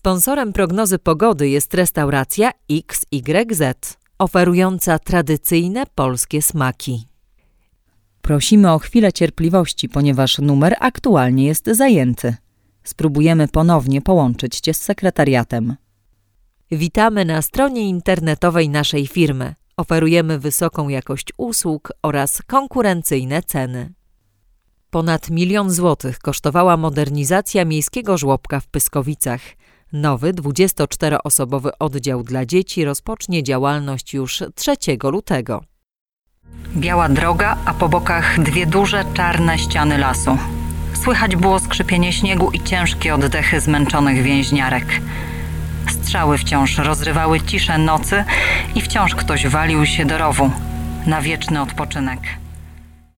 Sponsorem prognozy pogody jest restauracja XYZ, oferująca tradycyjne polskie smaki. Prosimy o chwilę cierpliwości, ponieważ numer aktualnie jest zajęty. Spróbujemy ponownie połączyć Cię z sekretariatem. Witamy na stronie internetowej naszej firmy. Oferujemy wysoką jakość usług oraz konkurencyjne ceny. Ponad milion złotych kosztowała modernizacja miejskiego żłobka w Pyskowicach. Nowy 24-osobowy oddział dla dzieci rozpocznie działalność już 3 lutego. Biała droga, a po bokach dwie duże, czarne ściany lasu. Słychać było skrzypienie śniegu i ciężkie oddechy zmęczonych więźniarek. Strzały wciąż rozrywały ciszę nocy i wciąż ktoś walił się do rowu na wieczny odpoczynek.